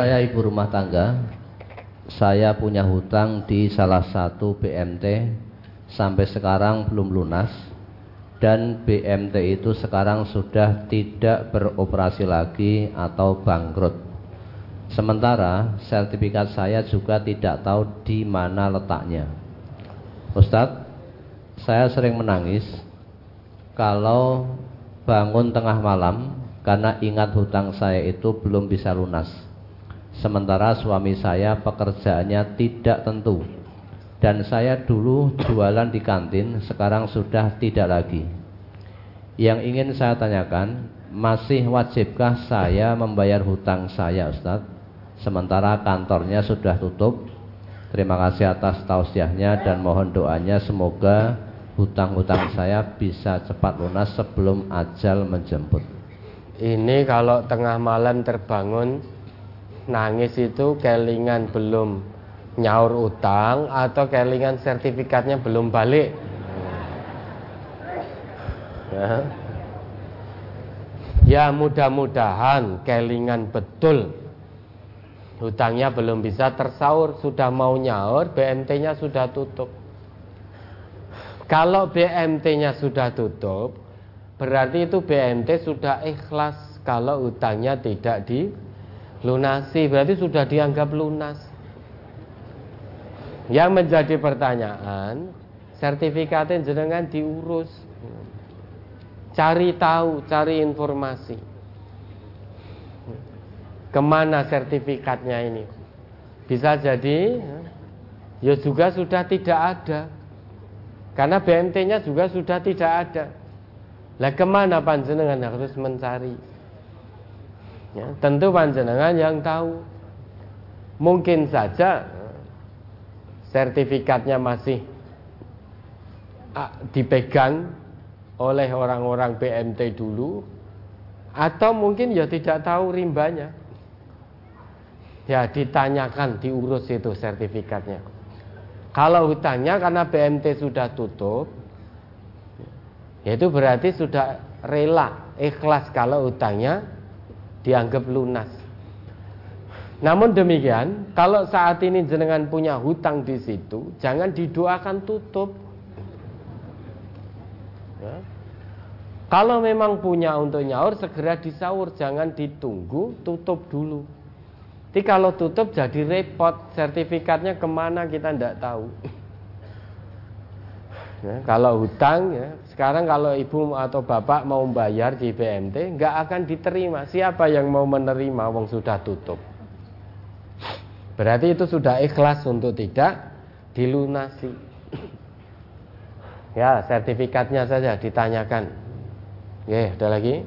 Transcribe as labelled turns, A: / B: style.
A: Saya ibu rumah tangga. Saya punya hutang di salah satu BMT sampai sekarang belum lunas dan BMT itu sekarang sudah tidak beroperasi lagi atau bangkrut. Sementara sertifikat saya juga tidak tahu di mana letaknya. Ustadz, saya sering menangis kalau bangun tengah malam karena ingat hutang saya itu belum bisa lunas. Sementara suami saya pekerjaannya tidak tentu dan saya dulu jualan di kantin, sekarang sudah tidak lagi. Yang ingin saya tanyakan, masih wajibkah saya membayar hutang saya Ustadz? Sementara kantornya sudah tutup. Terima kasih atas tausiahnya dan mohon doanya semoga hutang-hutang saya bisa cepat lunas sebelum ajal menjemput.
B: Ini kalau tengah malam terbangun nangis itu kelingan belum nyaur utang atau kelingan sertifikatnya belum balik. Ya, ya mudah-mudahan kelingan betul hutangnya belum bisa tersaur, sudah mau nyaur, BMT-nya sudah tutup. Kalau BMT-nya sudah tutup, berarti itu BMT sudah ikhlas kalau hutangnya tidak dilunasi, berarti sudah dianggap lunas. Yang menjadi pertanyaan, sertifikatnya jenengan diurus. Cari tahu, cari informasi. Ke mana sertifikatnya ini? Bisa jadi ya juga sudah tidak ada. Karena BMT-nya juga sudah tidak ada. Lah ke mana panjenengan harus mencari? Ya, tentu panjenengan yang tahu. Mungkin saja sertifikatnya masih ah, dipegang oleh orang-orang BMT dulu atau mungkin ya tidak tahu rimbanya ya ditanyakan diurus itu sertifikatnya kalau hutangnya karena BMT sudah tutup ya itu berarti sudah rela ikhlas kalau hutangnya dianggap lunas namun demikian, kalau saat ini jenengan punya hutang di situ, jangan didoakan tutup. Ya. Kalau memang punya untuk nyaur, segera disaur, jangan ditunggu, tutup dulu. Jadi kalau tutup jadi repot, sertifikatnya ke mana kita tidak tahu. Ya, kalau hutang, ya, sekarang kalau ibu atau bapak mau bayar di BMT, nggak akan diterima. Siapa yang mau menerima, wong sudah tutup. Berarti itu sudah ikhlas untuk tidak dilunasi. Ya, sertifikatnya saja ditanyakan. Oke, ada lagi?